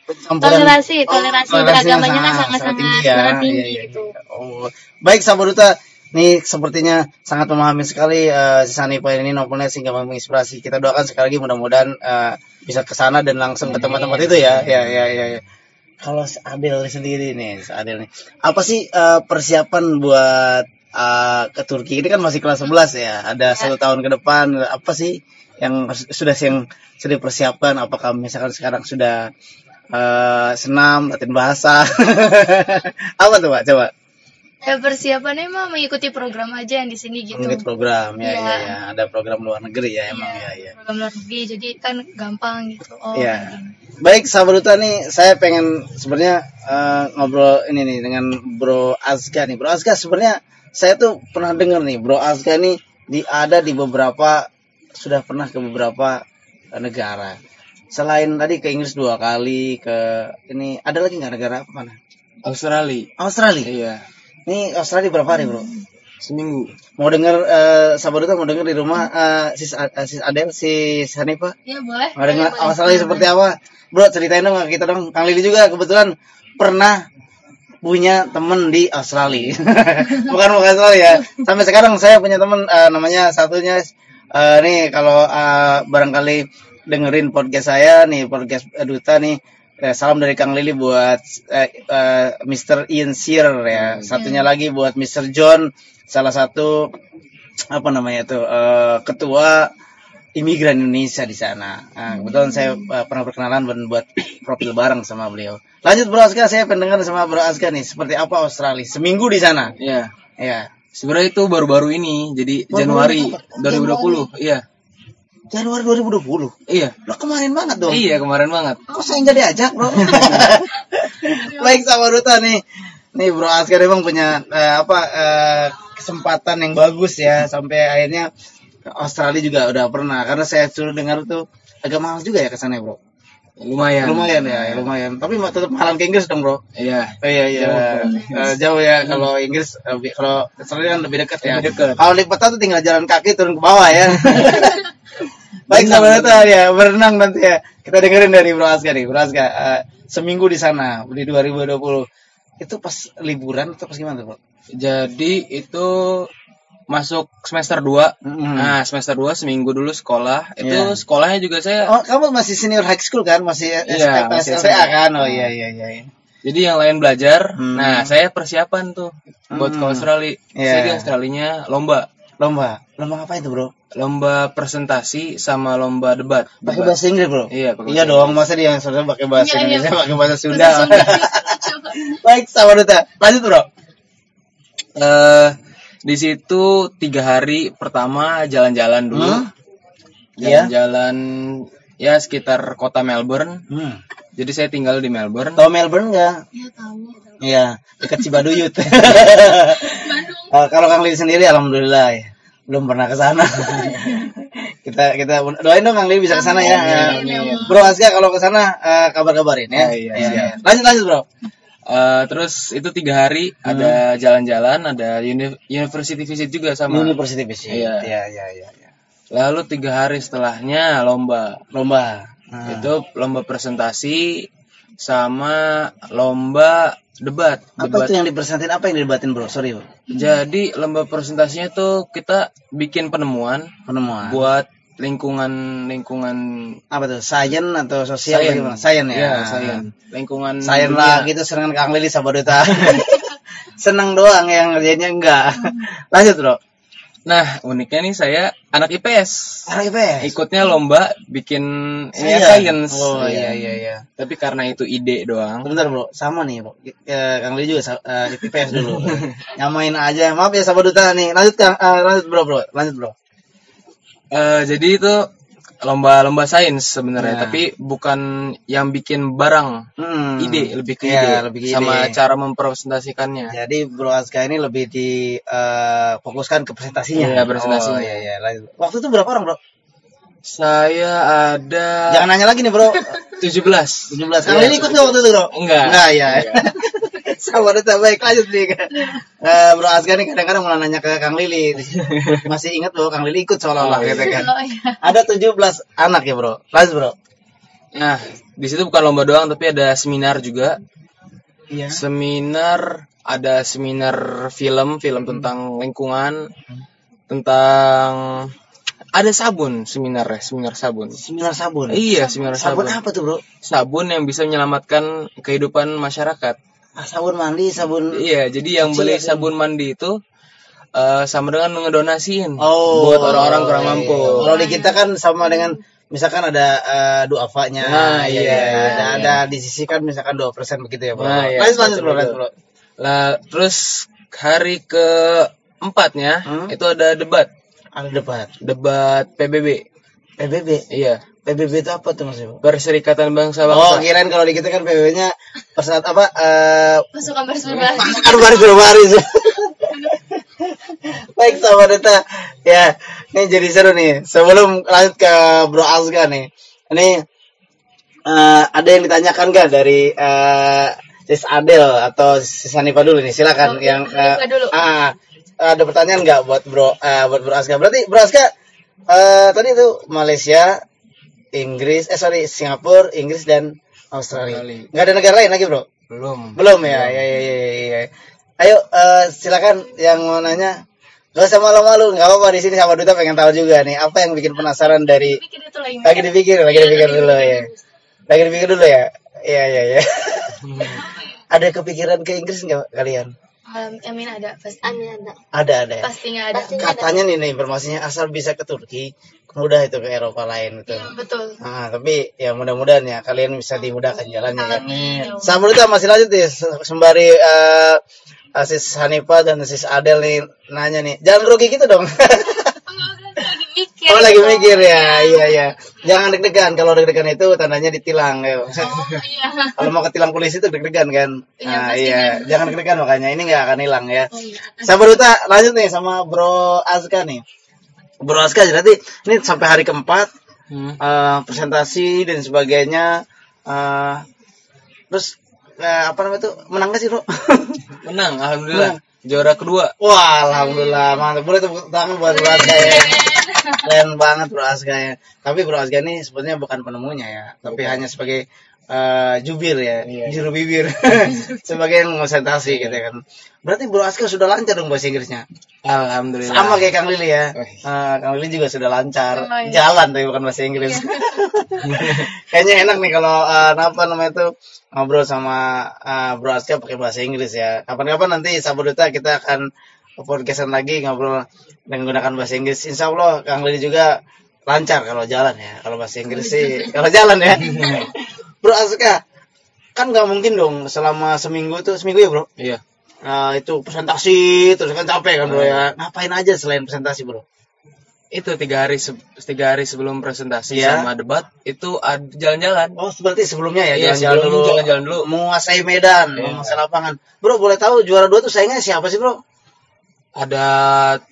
S3: Toleransi,
S1: Oh,
S3: toleransi
S1: toleransinya
S3: beragamanya kan sangat-sangat
S1: tinggi ya.
S3: sangat tinggi
S1: Iya, iya,
S3: gitu.
S1: iya. Oh. Baik sahabat duta, nih sepertinya sangat memahami sekali uh, Sani Poin ini novelnya sehingga menginspirasi. Kita doakan sekali lagi mudah-mudahan eh, bisa ke sana dan langsung ke tempat-tempat itu ya. Ya ya ya. ya. Kalau si Adel sendiri nih, si Adel nih. Apa sih eh, persiapan buat eh, ke Turki? Ini kan masih kelas 11 ya. Ada satu tahun ke depan. Apa sih yang sudah yang sudah dipersiapkan? Apakah misalkan sekarang sudah eh senam, latihan bahasa. Apa tuh, Pak? Coba.
S4: Ya persiapannya mah mengikuti program aja yang di sini gitu.
S1: Mengikuti program ya,
S4: Iya.
S1: ya, ya. Ada program luar negeri ya, emang ya, ya.
S4: Program luar negeri jadi kan gampang gitu. Oh. Gini.
S1: Baik, sahabat duta nih, saya pengen sebenarnya eh, ngobrol ini nih dengan Bro Azka nih. Bro Azka sebenarnya saya tuh pernah dengar nih, Bro Azka nih di ada di beberapa sudah pernah ke beberapa eh, negara. Selain tadi ke Inggris dua kali, ke ini ada lagi nggak negara apa mana?
S2: Australia.
S1: Australia.
S2: Iya.
S1: Ini Australia berapa hari, Bro?
S2: Seminggu.
S1: Mau denger eh Sabar Duta mau denger di rumah eh, sis, eh, sis Adel, sis Hanifa?
S4: Ya boleh.
S1: Mau denger Australia seperti apa? Bro, ceritain dong ke kita dong. Kang Lili juga kebetulan pernah punya temen di Australia. bukan bukan Australia ya. Sampai sekarang saya punya temen eh, namanya satunya eh, nih kalau eh, barangkali dengerin podcast saya nih podcast Duta nih eh, salam dari Kang Lili buat eh, eh, Mr. Ian Shearer ya. Satunya lagi buat Mr. John salah satu apa namanya tuh eh, ketua imigran Indonesia di sana. Nah, kebetulan saya uh, pernah berkenalan dan buat profil bareng sama beliau. Lanjut Bro Aska, saya pendengar sama Bro Aska nih, seperti apa Australia? Seminggu di sana.
S2: Iya.
S1: Ya.
S2: Sebenarnya itu baru-baru ini, jadi
S1: Baru-baru
S2: Januari
S1: apa?
S2: 2020. Iya.
S1: Januari 2020.
S2: Iya.
S1: Lo kemarin banget dong.
S2: Iya, kemarin banget.
S1: Kok saya nggak diajak, Bro? Baik sama Duta nih. Nih Bro Aska memang punya eh, apa eh, kesempatan yang bagus ya sampai akhirnya Australia juga udah pernah karena saya suruh dengar tuh agak mahal juga ya ke sana, Bro.
S2: Lumayan.
S1: Lumayan ya, lumayan. Tapi tetap mahal ke Inggris dong, Bro.
S2: Iya.
S1: Oh, iya iya. Eh, jauh ya kalau Inggris lebih kalau Australia kan lebih dekat ya.
S2: Lebih dekat.
S1: Kalau di peta tuh tinggal jalan kaki turun ke bawah ya. Baik sahabat Neta ya, berenang nanti ya. Kita dengerin dari Bro Aska nih, Bro Aska. eh, seminggu di sana di 2020. Itu pas liburan atau pas gimana, Bro?
S2: Jadi itu masuk semester 2.
S1: Mm-mm.
S2: Nah, semester 2 seminggu dulu sekolah. Itu
S1: Iya.
S2: sekolahnya juga saya
S1: Oh, kamu masih senior high school kan? Masih
S2: Iya,
S1: SLTA kan? Oh iya iya iya.
S2: Jadi yang lain belajar.
S1: Hmm.
S2: Nah, saya persiapan tuh buat ke
S1: Hmm.
S2: Australia.
S1: Iya.
S2: Saya di Australinya lomba.
S1: Lomba. Lomba apa itu, Bro?
S2: Lomba presentasi sama lomba debat.
S1: Pakai bahasa Inggris, Bro?
S2: Iya, pakai
S1: Iya dong, masa dia yang saudara pakai bahasa
S4: Iya, iya.
S1: Indonesia, pakai bahasa Sunda. Baik, sama Duta. Lanjut, Bro.
S2: Eh, di situ tiga hari pertama jalan-jalan dulu.
S1: Hmm? Iya.
S2: Jalan-jalan ya sekitar kota Melbourne.
S1: Hmm.
S2: Jadi saya tinggal di Melbourne.
S1: Tahu Melbourne enggak?
S4: Ya tahu.
S1: Iya, dekat Cibaduyut.
S4: Bandung.
S1: Kalau Kang Lili sendiri alhamdulillah ya. Belum pernah ke sana. kita kita doain dong Kang Lili bisa ke sana ya.
S4: Amin, amin.
S1: Bro Aska kalau ke sana eh, kabar-kabarin ya.
S2: Oh, iya,
S1: Iya, iya. Lanjut lanjut, Bro.
S2: Eh, terus itu tiga hari ada jalan-jalan, ada uni- university visit juga sama.
S1: University Visit.
S2: Iya.
S1: Iya, iya, iya. iya.
S2: Lalu tiga hari setelahnya lomba.
S1: Lomba. Nah.
S2: Itu lomba presentasi sama lomba debat.
S1: apa
S2: debat.
S1: itu yang dipresentasin? Apa yang didebatin, Bro? Sorry, Bro.
S2: Jadi lomba presentasinya tuh kita bikin penemuan
S1: Penemuan.
S2: buat lingkungan lingkungan
S1: apa tuh? Sains atau sosial
S2: Sains.
S1: bagaimana? Sains ya.
S2: Iya, sains. Lingkungan dunia.
S1: lah, gitu seneng Kang Lili Sabaduta. Seneng doang yang ngerjainnya enggak. Lanjut, Bro.
S2: Nah, uniknya nih saya anak IPS.
S1: Anak IPS.
S2: Ikutnya lomba bikin ini
S1: Iya.
S2: science.
S1: Oh iya iya iya.
S2: Tapi karena itu ide doang.
S1: Bentar bro, sama nih bro. Eh, Kang Lili juga sa- eh, IPS dulu. Nyamain aja. Maaf ya sahabat duta nih. Lanjut Kang, eh, lanjut bro bro. Lanjut bro.
S2: Eh, jadi itu lomba-lomba sains sebenarnya,
S1: Nah.
S2: tapi bukan yang bikin barang,
S1: Hmm.
S2: ide lebih ke
S1: Iya,
S2: ide,
S1: lebih ke
S2: sama
S1: ide.
S2: cara mempresentasikannya.
S1: Jadi bro Aska ini lebih di eh, fokuskan ke presentasinya.
S2: Iya, presentasinya.
S1: Oh, iya iya. Waktu itu berapa orang bro?
S2: Saya ada
S1: Jangan nanya lagi nih bro.
S2: 17.
S1: 17. Kang
S2: Iya,
S1: Lili ikut nggak waktu itu bro?
S2: Enggak.
S1: Enggak ya. duta baik lanjut nih. Eh, bro Aska nih kadang-kadang mulai nanya ke Kang Lili. Masih ingat bahwa Kang Lili ikut seolah-olah
S2: Oh,
S1: gitu kan.
S4: Oh iya.
S1: Ada 17 anak ya bro. Lanjut bro.
S2: Nah, di situ bukan lomba doang, tapi ada seminar juga.
S1: Iya.
S2: Seminar ada seminar film, film tentang lingkungan, tentang ada sabun seminar ya, seminar sabun.
S1: Seminar sabun.
S2: Iya, seminar
S1: Sabun
S2: sabun.
S1: apa tuh bro?
S2: Sabun yang bisa menyelamatkan kehidupan masyarakat.
S1: Ah, sabun mandi, sabun.
S2: Iya, jadi yang beli
S1: ya,
S2: sabun mandi itu eh, sama dengan ngedonasiin
S1: Oh.
S2: buat orang-orang kurang
S1: iya.
S2: mampu.
S1: Kalau di kita kan sama dengan misalkan ada uh, duafanya.
S2: Nah, iya,
S1: Ada
S2: iya.
S1: ada disisikan misalkan 2% begitu ya, Bro.
S2: Nah, iya,
S1: lanjut lanjut bro, lanjut bro.
S2: Lah, terus hari keempatnya
S1: Hmm?
S2: itu ada debat,
S1: Ada debat.
S2: debat PBB.
S1: PBB.
S2: Iya,
S1: PBB itu apa tuh Mas Ibu?
S2: Perserikatan Bangsa
S1: Oh,
S2: Bangsa.
S1: kirain kalau di kita kan PBB-nya persat apa eh
S4: Pasukan bersuara.
S1: pasukan baris baris. Baik sahabat data ya ini jadi seru nih sebelum lanjut ke Bro Azga nih ini eh, ada yang ditanyakan gak dari eh, Sis Adel atau Sis Hanifa dulu nih silakan
S4: Oke,
S1: yang eh,
S4: Hanifa dulu.
S1: ah ada pertanyaan nggak buat Bro eh, buat Bro Aska? Berarti Bro Aska eh, tadi itu Malaysia, Inggris, eh sorry Singapura, Inggris dan Australia.
S2: Australia.
S1: Nggak ada negara lain lagi Bro?
S2: Belum.
S1: Belum ya? Ya ya ya. ya, ya. Ayo eh, silakan yang mau nanya. Gak usah malu-malu, nggak apa-apa di sini sama Duta pengen tahu juga nih apa yang bikin penasaran dari
S4: lagi.
S1: lagi dipikir, lagi dipikir dulu ya. Lagi dipikir dulu ya. Iya iya iya. ada kepikiran ke Inggris nggak kalian?
S4: Um, Amin ada pasti.
S3: Amin ada.
S1: Ada ada ya.
S4: Pastinya ada.
S3: Pastinya ada.
S1: Katanya nih, nih informasinya asal bisa ke Turki, mudah itu ke Eropa lain itu.
S4: Iya, betul.
S1: Nah, tapi ya mudah-mudahan ya kalian bisa dimudahkan jalannya ya.
S4: Amin.
S1: Sama Duta masih lanjut nih se- sembari eh Sis Hanifa dan Sis Adel nih nanya nih. Jangan grogi gitu dong.
S4: mikir.
S1: oh lagi mikir ya. Iya iya. Jangan deg-degan. Kalau deg-degan itu tandanya ditilang. Ya.
S4: Oh iya.
S1: Kalau mau ketilang polisi itu deg-degan kan.
S4: Iya,
S1: Nah,
S4: pastinya.
S1: iya. Jangan deg-degan makanya ini nggak akan hilang ya.
S4: Oh iya.
S1: Duta lanjut nih sama Bro Azka nih. Bro Azka jadi ini sampai hari keempat
S2: Hmm.
S1: eh, presentasi dan sebagainya. eh, terus eh, apa namanya itu menang gak sih bro?
S2: Menang, alhamdulillah. Juara kedua.
S1: Wah alhamdulillah mantap. Boleh tepuk tangan buat Bro Azka ya. Keren banget Bro Azka ya. Tapi Bro Azka ini sebenarnya bukan penemunya ya, tapi hanya sebagai eh, jubir ya,
S2: Iya.
S1: juru bibir, sebagai yang presentasi gitu kan. Berarti Bro Azka sudah lancar dong bahasa Inggrisnya.
S2: Alhamdulillah.
S1: Sama kayak Kang Lili ya. Eh, Kang Lili juga sudah lancar.
S4: Oh, iya.
S1: Jalan tapi bukan bahasa Inggris. Kayaknya enak nih kalau eh, apa namanya itu ngobrol sama eh, Bro Aska pakai bahasa Inggris ya. Kapan-kapan nanti Sabar Duta kita akan podcastan lagi ngobrol dengan menggunakan bahasa Inggris. Insya Allah Kang Lili juga lancar kalau jalan ya. Kalau bahasa Inggris sih kalau jalan ya. Bro Aska kan nggak mungkin dong selama seminggu tuh seminggu ya bro
S2: Iya.
S1: Nah, itu presentasi terus kan capek kan bro ya. Ngapain aja selain presentasi bro?
S2: Itu tiga hari se- tiga hari sebelum presentasi
S1: Iya.
S2: sama debat itu jalan-jalan.
S1: Oh, seperti sebelumnya ya,
S2: Iya,
S1: jalan-jalan dulu.
S2: jalan-jalan dulu.
S1: Menguasai medan,
S2: Iya.
S1: menguasai lapangan. Bro, boleh tahu juara dua tuh saingnya siapa sih, Bro?
S2: Ada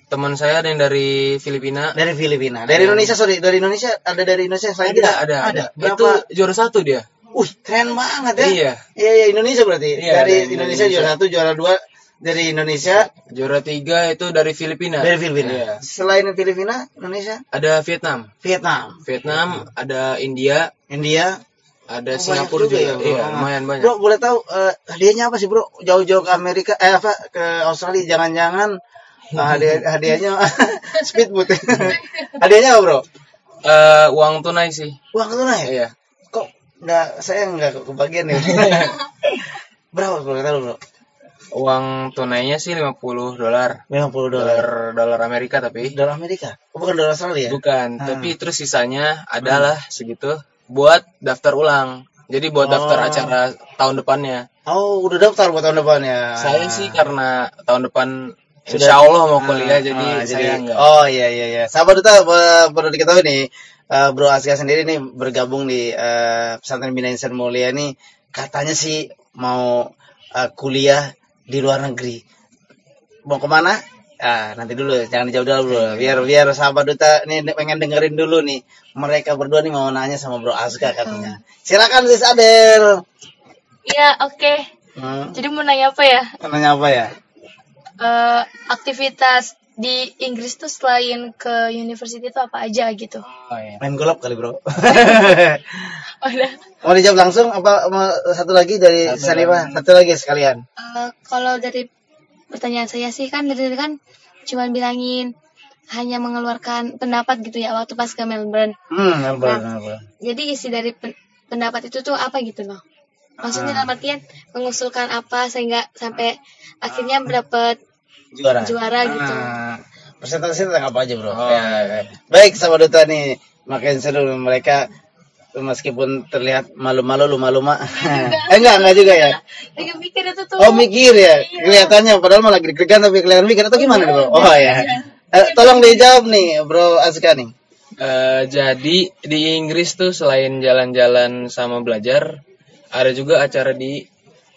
S2: teman saya ada yang dari Filipina.
S1: Dari Filipina. Dari Indonesia, sorry. Dari Indonesia, ada dari Indonesia selain
S2: Ada,
S1: kita?
S2: ada, ada.
S1: Berapa?
S2: Itu juara satu dia.
S1: Wih, keren banget ya.
S2: Iya.
S1: Iya, iya, Indonesia berarti.
S2: Iya,
S1: dari
S2: dari
S1: Indonesia,
S2: Indonesia.
S1: juara satu, juara dua dari Indonesia,
S2: Juara tiga itu dari Filipina.
S1: dari Filipina.
S2: Iya.
S1: Selain Filipina, Indonesia,
S2: Ada Vietnam.
S1: Vietnam,
S2: Vietnam, ada India,
S1: India,
S2: ada
S1: Oh,
S2: Singapura
S1: banyak
S2: juga.
S1: ya, Bro.
S2: Iya,
S1: Ah.
S2: lumayan banyak.
S1: Bro, boleh tahu eh, hadiahnya apa sih, Bro? Jauh-jauh ke Amerika, eh apa ke Australia jangan-jangan eh, hadiah hadiahnya speedboat. hadiahnya apa, Bro?
S2: Eh, uang tunai sih.
S1: Uang tunai.
S2: Iya.
S1: Kok nggak saya nggak ke- kebagian ya? Berapa boleh tahu, Bro?
S2: Uang tunainya sih 50 dolar.
S1: 50 dolar.
S2: Dolar dolar Amerika tapi
S1: Dolar Amerika. Oh, bukan dolar Australia.
S2: bukan.
S1: Hmm.
S2: Tapi terus sisanya adalah segitu buat daftar ulang. Jadi buat daftar
S1: Oh.
S2: acara tahun depannya.
S1: Oh, udah daftar buat tahun depan ya.
S2: Saya sih karena tahun depan
S1: Sudah-
S2: Insya Allah mau
S1: Ah,
S2: kuliah jadi
S1: ah,
S2: saya enggak.
S1: Oh iya iya iya. Sahabat duta perlu diketahui nih, eh, Bro Aska sendiri nih bergabung di eh, pesantren Bina Insan Mulia nih katanya sih mau eh, kuliah di luar negeri. Mau ke mana? Ah, nanti dulu, jangan dijauh dulu bro. Biar biar sahabat duta nih pengen dengerin dulu nih. Mereka berdua nih mau nanya sama Bro Aska katanya. Silakan Sis Adel.
S3: Iya, oke.
S1: Hmm,
S3: Jadi mau nanya apa ya?
S1: nanya apa ya?
S4: Eh, aktivitas di Inggris tuh selain ke university itu apa aja gitu?
S2: Oh, iya.
S1: Main golop kali bro.
S4: Udah.
S1: mau dijawab langsung apa mau satu lagi dari
S2: Satu
S1: Sanifa? Satu lagi sekalian.
S3: Eh, kalau dari pertanyaan saya sih kan dari tadi kan cuma bilangin hanya mengeluarkan pendapat gitu ya waktu pas ke Melbourne.
S1: Hmm, Melbourne, Melbourne.
S3: Jadi isi dari pen- pendapat itu tuh apa gitu loh? Maksudnya dalam artian mengusulkan apa sehingga sampai akhirnya mendapat
S1: Juara.
S3: Juara gitu.
S1: Ah, presentasi tentang apa aja bro?
S2: Oh,
S1: Ya,
S2: iya, iya.
S1: Baik sahabat duta nih, makin seru mereka meskipun terlihat malu-malu luma-luma. eh enggak, enggak juga ya.
S3: Lagi mikir itu tuh.
S1: Oh mikir ya, kelihatannya padahal malah deg-degan tapi kelihatan mikir atau gimana bro? Oh ya. Eh, tolong dijawab nih bro Azka nih.
S2: Eh, jadi di Inggris tuh selain jalan-jalan sama belajar, ada juga acara di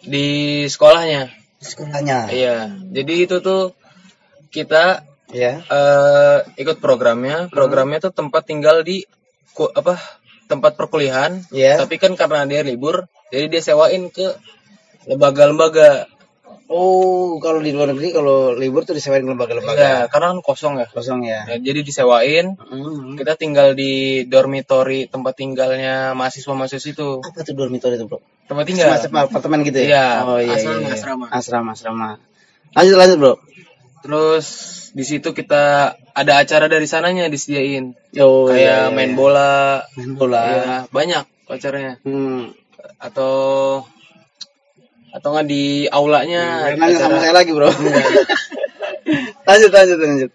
S2: di sekolahnya.
S1: Sekolahnya.
S2: Iya. Jadi itu tuh kita
S1: Ya.
S2: eh ikut programnya. Programnya tuh tempat tinggal di ku- apa tempat perkuliahan.
S1: Iya.
S2: Tapi kan karena dia libur, jadi dia sewain ke lembaga-lembaga.
S1: Oh, kalau di luar negeri kalau libur tuh disewain ke lembaga-lembaga.
S2: Ya, karena kan kosong ya.
S1: Kosong ya.
S2: Ya, jadi disewain,
S1: Hmm.
S2: kita tinggal di dormitory tempat tinggalnya mahasiswa-mahasiswa itu.
S1: Apa tuh dormitory itu, Bro?
S2: Tempat tinggal.
S1: Semacam apartemen gitu ya?
S2: Iya,
S1: Oh iya,
S2: asrama,
S1: iya, iya.
S2: asrama.
S1: Asrama, asrama. Lanjut, lanjut, Bro.
S2: Terus di situ kita ada acara dari sananya disediain.
S1: Oh,
S2: Kayak
S1: iya, iya,
S2: main
S1: iya.
S2: bola.
S1: Main bola.
S2: Ya, banyak acaranya.
S1: Hmm.
S2: Atau atau nggak di aulanya
S1: Nanya sama
S2: acara.
S1: saya lagi, Bro. lanjut, lanjut, lanjut.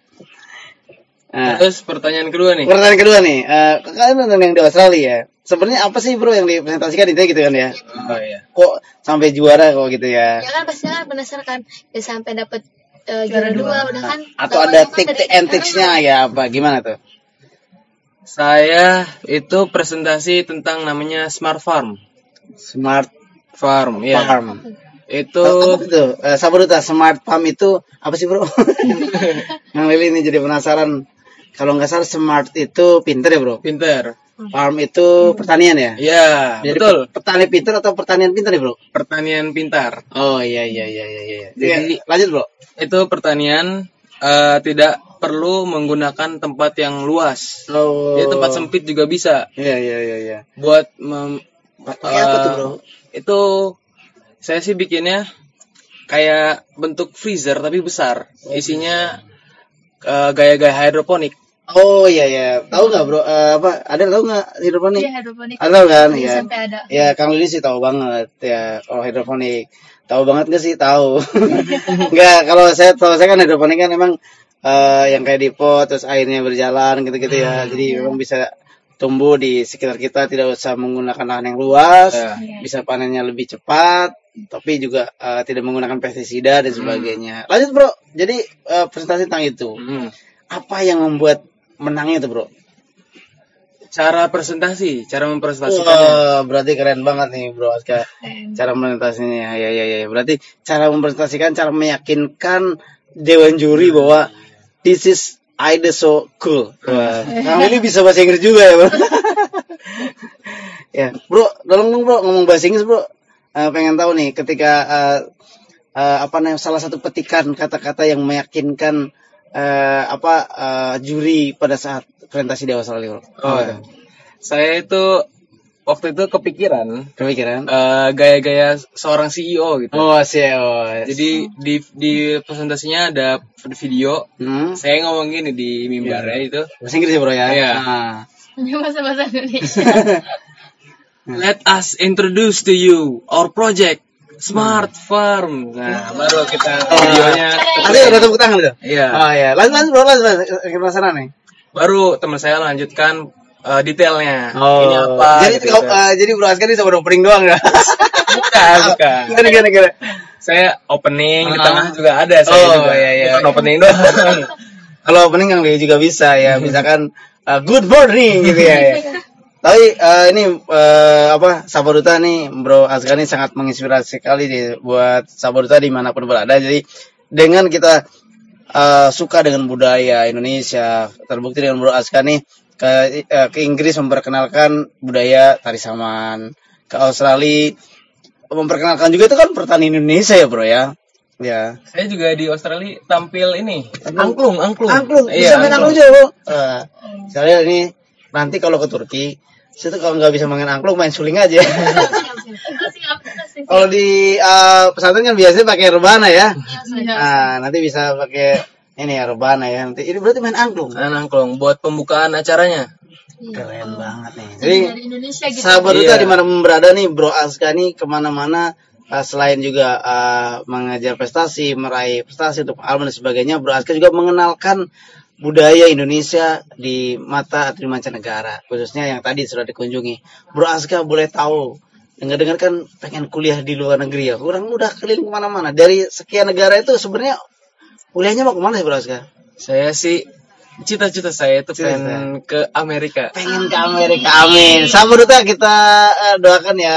S1: Nah,
S2: Terus pertanyaan kedua nih.
S1: pertanyaan kedua nih, eh kalian nonton yang di Australia ya. Sebenarnya apa sih bro yang dipresentasikan itu gitu kan ya?
S2: Oh iya.
S1: Kok sampai juara kok gitu ya?
S3: Ya kan pasti kan penasaran kan ya sampai dapat eh, juara dua udah kan
S1: Atau ada
S3: kan
S1: tik
S3: dari-
S1: and tips-nya ya apa gimana tuh?
S2: Saya itu presentasi tentang namanya Smart Farm.
S1: Smart
S2: Farm, ya.
S1: Farm.
S2: Itu
S1: Apa itu? Eh, Sabaruta, Smart Farm itu apa sih bro? yang Lili ini jadi penasaran. Kalau nggak salah smart itu pinter ya bro.
S2: pinter.
S1: Farm itu pertanian ya?
S2: Ya,
S1: Jadi
S2: betul.
S1: pe- petani pinter atau pertanian pinter ya bro?
S2: Pertanian pintar.
S1: Oh iya iya iya iya. iya.
S2: Jadi-
S1: Iya, lanjut bro.
S2: Itu pertanian eh, tidak perlu menggunakan tempat yang luas.
S1: Oh.
S2: Jadi tempat sempit juga bisa
S1: Iya iya iya iya.
S2: buat mem,
S1: Pakai apa tuh
S2: eh,
S1: bro?
S2: Itu saya sih bikinnya kayak bentuk freezer tapi besar. Isinya eh, gaya-gaya hidroponik.
S1: Oh iya iya. Tahu nggak bro? Eh, apa? Ada tahu nggak hidroponik?
S4: Iya, hidroponik.
S1: Ada kan?
S4: Jadi
S1: Ya.
S4: sampai ada.
S1: Ya Kang Lili sih tahu banget ya kalau hidroponik. Tahu banget nggak sih? Tahu. Enggak, kalau saya tahu saya kan hidroponik kan emang eh, yang kayak di pot terus airnya berjalan gitu-gitu ya. Jadi memang bisa tumbuh di sekitar kita tidak usah menggunakan lahan yang luas,
S2: Ya.
S1: bisa panennya lebih cepat, tapi juga eh, tidak menggunakan pestisida dan sebagainya. Lanjut bro, jadi eh, presentasi tentang itu.
S2: Hmm.
S1: Apa yang membuat menangnya itu bro?
S2: Cara presentasi, cara mempresentasikannya.
S1: Wah, berarti keren banget nih Bro Aska. Cara presentasinya. Ya, ya, ya. Berarti cara mempresentasikan, cara meyakinkan dewan juri bahwa this is ide so cool. Wah, Kang Lili bisa bahasa Inggris juga ya, Bro. ya, Bro, tolong dong Bro ngomong bahasa Inggris, Bro. Eh, pengen tahu nih ketika eh, eh, apa namanya salah satu petikan kata-kata yang meyakinkan eh, apa eh, juri pada saat presentasi di Australia, Bro.
S2: Oh, iya. Saya itu waktu itu kepikiran
S1: Kepikiran?
S2: eh, gaya-gaya seorang CEO gitu.
S1: Oh, CEO.
S2: Jadi di di presentasinya ada video.
S1: Hmm.
S2: Saya ngomong gini di mimbarnya itu.
S1: Bahasa Inggris ya, Bro ya?
S2: Iya.
S1: Nah.
S4: Ini bahasa-bahasa Indonesia.
S2: Let us introduce to you our project Smart Farm. Nah, baru kita videonya.
S1: Tadi udah tepuk tangan udah?
S2: Iya.
S1: Oh iya. Lanjut, lanjut, Bro. Lanjut, lanjut. Penasaran nih.
S2: Baru teman saya lanjutkan eh, detailnya.
S1: Oh.
S2: Ini apa?
S1: Jadi,
S2: gitu,
S1: kau,
S2: gitu.
S1: eh, jadi Bro Aska ini sama opening doang ya?
S2: bukan, bukan.
S1: Gimana, gimana, gimana?
S2: Saya opening di
S1: Ah.
S2: tengah juga ada saya
S1: Oh,
S2: juga.
S1: iya, iya.
S2: Bukan opening doang.
S1: Kalau opening yang dia juga bisa ya. Misalkan, eh, good morning gitu ya. ya. Tapi eh, ini eh, apa Sabaruta nih Bro Aska ini sangat menginspirasi sekali nih buat Sabaruta di mana pun berada. Jadi dengan kita eh, suka dengan budaya Indonesia, terbukti dengan Bro Aska nih ke eh, ke Inggris memperkenalkan budaya tari saman, ke Australia memperkenalkan juga itu kan pertanian Indonesia ya Bro ya. Ya.
S2: Saya juga di Australia tampil ini angklung, angklung.
S1: Angklung,
S2: Iya,
S1: bisa main angklung juga, Bro. Eh, saya ini nanti kalau ke Turki, tuh kalau nggak bisa main angklung, main suling aja. kalau di eh, pesantren kan biasanya pakai rebana ya. Nah, nanti bisa pakai ini ya rebana ya. Nanti ini berarti main angklung.
S2: Main angklung buat pembukaan acaranya.
S1: Keren banget nih. Jadi
S4: Dari Indonesia gitu.
S1: sahabat
S2: Iya.
S1: Duta di mana berada nih, Bro Aska nih ke mana-mana eh, selain juga eh, mengajar prestasi, meraih prestasi untuk album dan sebagainya, Bro Aska juga mengenalkan budaya Indonesia di mata atau di mancanegara, khususnya yang tadi sudah dikunjungi. Bro Aska boleh tahu, dengar-dengar kan pengen kuliah di luar negeri ya, kurang udah keliling ke mana-mana. Dari sekian negara itu sebenarnya kuliahnya mau ke mana sih Bro Aska?
S2: Saya sih cita-cita saya itu
S1: Cita-cita.
S2: pengen ke Amerika.
S1: pengen ke Amerika. Amin. Sabar Duta kita eh, doakan ya.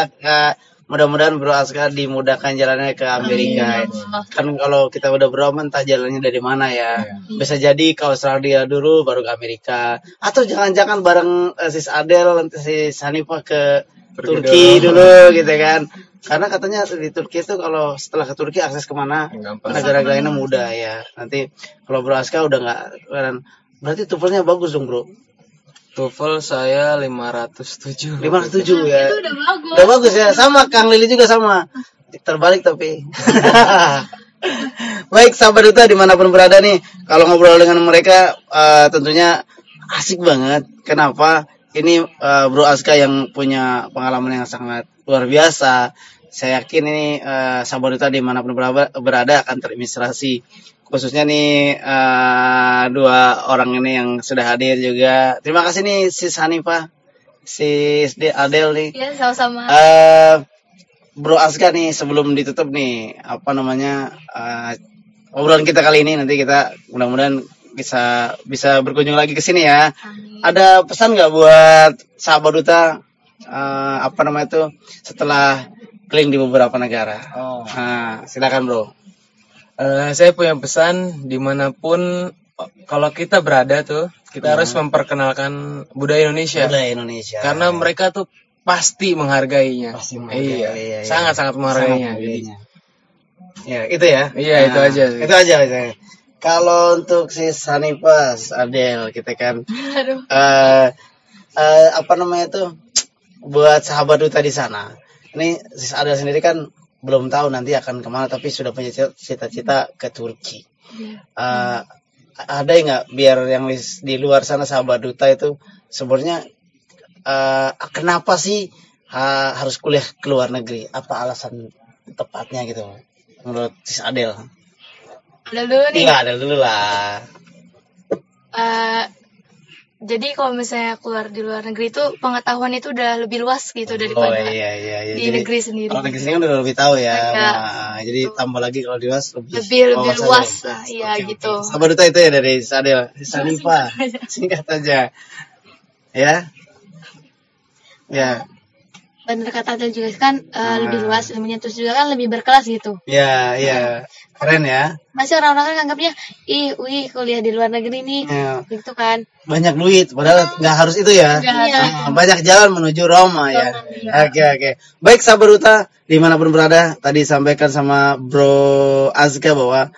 S1: Mudah-mudahan Bro Aska dimudahkan jalannya ke Amerika. Kan kalau kita udah beroman entah jalannya dari mana ya. Bisa jadi ke Australia dulu baru ke Amerika. Atau jangan-jangan bareng eh, Sis Adel nanti si Sanifa ke
S2: Pergi
S1: Turki dulu gitu kan. Karena katanya di Turki itu kalau setelah ke Turki akses ke
S2: mana
S1: negara-negara ini mudah ya. Nanti kalau Bro Aska udah nggak dan berarti tuvelnya bagus dong bro.
S2: TOEFL saya 507.
S1: 507 ya.
S4: Itu udah bagus.
S1: Udah bagus ya. Sama Kang Lili juga sama. Terbalik tapi. Baik sahabat duta di mana pun berada nih. Kalau ngobrol dengan mereka eh, tentunya asik banget. Kenapa? Ini eh, Bro Aska yang punya pengalaman yang sangat luar biasa. Saya yakin ini eh, sahabat duta di mana pun berada, berada akan terinspirasi. Khususnya nih eh, dua orang ini yang sudah hadir juga. Terima kasih nih Sis Hanifah, Sis Adel nih.
S4: Ya sama-sama.
S1: Eh, Bro Aska nih sebelum ditutup nih apa namanya eh, obrolan kita kali ini nanti kita mudah-mudahan bisa bisa berkunjung lagi ke sini ya.
S4: Amin.
S1: Ada pesan nggak buat sahabat duta eh, apa namanya itu setelah keliling di beberapa negara?
S2: Oh.
S1: Nah, silakan bro.
S2: Eh, saya punya pesan di mana pun kalau kita berada tuh kita harus memperkenalkan budaya Indonesia
S1: Budaya Indonesia.
S2: karena mereka tuh pasti menghargainya.
S1: Pasti menghargai,
S2: Iya,
S1: iya, iya.
S2: sangat-sangat menghargainya.
S1: Sangat
S2: Jadi,
S1: menghargainya. Ya, itu ya.
S2: Iya, itu aja sih.
S1: Itu aja. itu. Kalau untuk si Sanipas, Adel, kita kan
S4: Aduh.
S1: eh eh, apa namanya itu buat sahabat duta di sana. Ini sis Adel sendiri kan belum tahu nanti akan ke mana, tapi sudah punya cita-cita ke Turki. Eh, ada nggak biar yang di, luar sana sahabat duta itu sebenarnya eh, kenapa sih ha- harus kuliah ke luar negeri? Apa alasan tepatnya gitu menurut sis Adel?
S4: Udah dulu nih.
S1: Iya, Adel dulu lah.
S4: Eh, jadi kalau misalnya keluar di luar negeri itu pengetahuan itu udah lebih luas gitu
S1: Oh
S4: daripada
S1: iya iya iya.
S4: di
S1: Jadi,
S4: negeri sendiri.
S1: Kalau negeri sendiri kan udah lebih tahu ya. Nah, jadi tambah lagi kalau di luas lebih
S4: Lebih lebih luas
S1: luas.
S4: lah, iya
S1: Oke,
S4: gitu.
S1: oke. Sahabat duta itu ya dari Sadel, Sanifa. Singkat aja. Ya. Ya.
S3: Bener kata Adel juga kan eh,
S1: Ah.
S3: lebih luas ilmunya terus juga kan lebih berkelas gitu.
S1: Ya, ya. Keren ya.
S3: Masih orang-orang kan anggapnya, ih, wih kuliah di luar negeri nih,
S1: Ya.
S3: gitu kan.
S1: Banyak duit, padahal nggak harus itu ya.
S3: Iya.
S1: Banyak jalan menuju Roma ya. Oke oke. Baik sahabat duta di mana pun berada, tadi sampaikan sama Bro Azka bahwa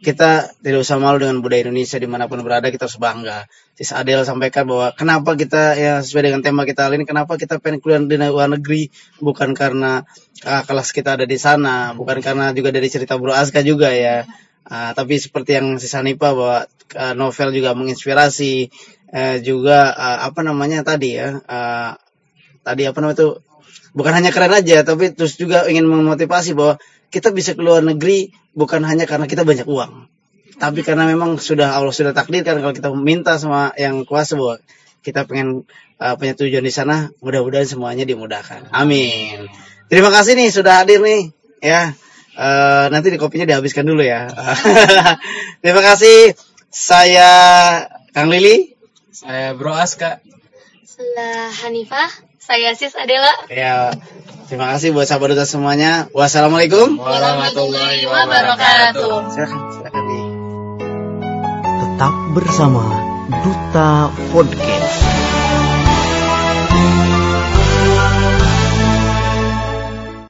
S1: kita tidak usah malu dengan budaya Indonesia di mana pun berada kita harus bangga. Sis Adel sampaikan bahwa kenapa kita ya sesuai dengan tema kita kali ini kenapa kita pengen keluar di luar negeri bukan karena ah, kelas kita ada di sana, bukan karena juga dari cerita Bro Azka juga ya. Ah, tapi seperti yang Sis Hanifa bahwa ah, novel juga menginspirasi eh, juga ah, apa namanya tadi ya ah, tadi apa namanya itu bukan hanya keren aja tapi terus juga ingin memotivasi bahwa kita bisa keluar negeri bukan hanya karena kita banyak uang. Tapi karena memang sudah Allah sudah takdirkan kalau kita minta sama yang kuasa bahwa kita pengen uh, punya tujuan di sana mudah-mudahan semuanya dimudahkan. Amin. Terima kasih nih sudah hadir nih ya. Eh, nanti di kopinya dihabiskan dulu ya. Terima kasih. Saya Kang Lili.
S2: Saya Bro Aska.
S3: Setelah Hanifah, saya Sis Adela.
S1: Ya, terima kasih buat sahabat duta semuanya. Wassalamualaikum.
S2: Warahmatullahi
S4: wabarakatuh.
S1: Silakan, silakan nih.
S5: Tetap bersama Duta Podcast.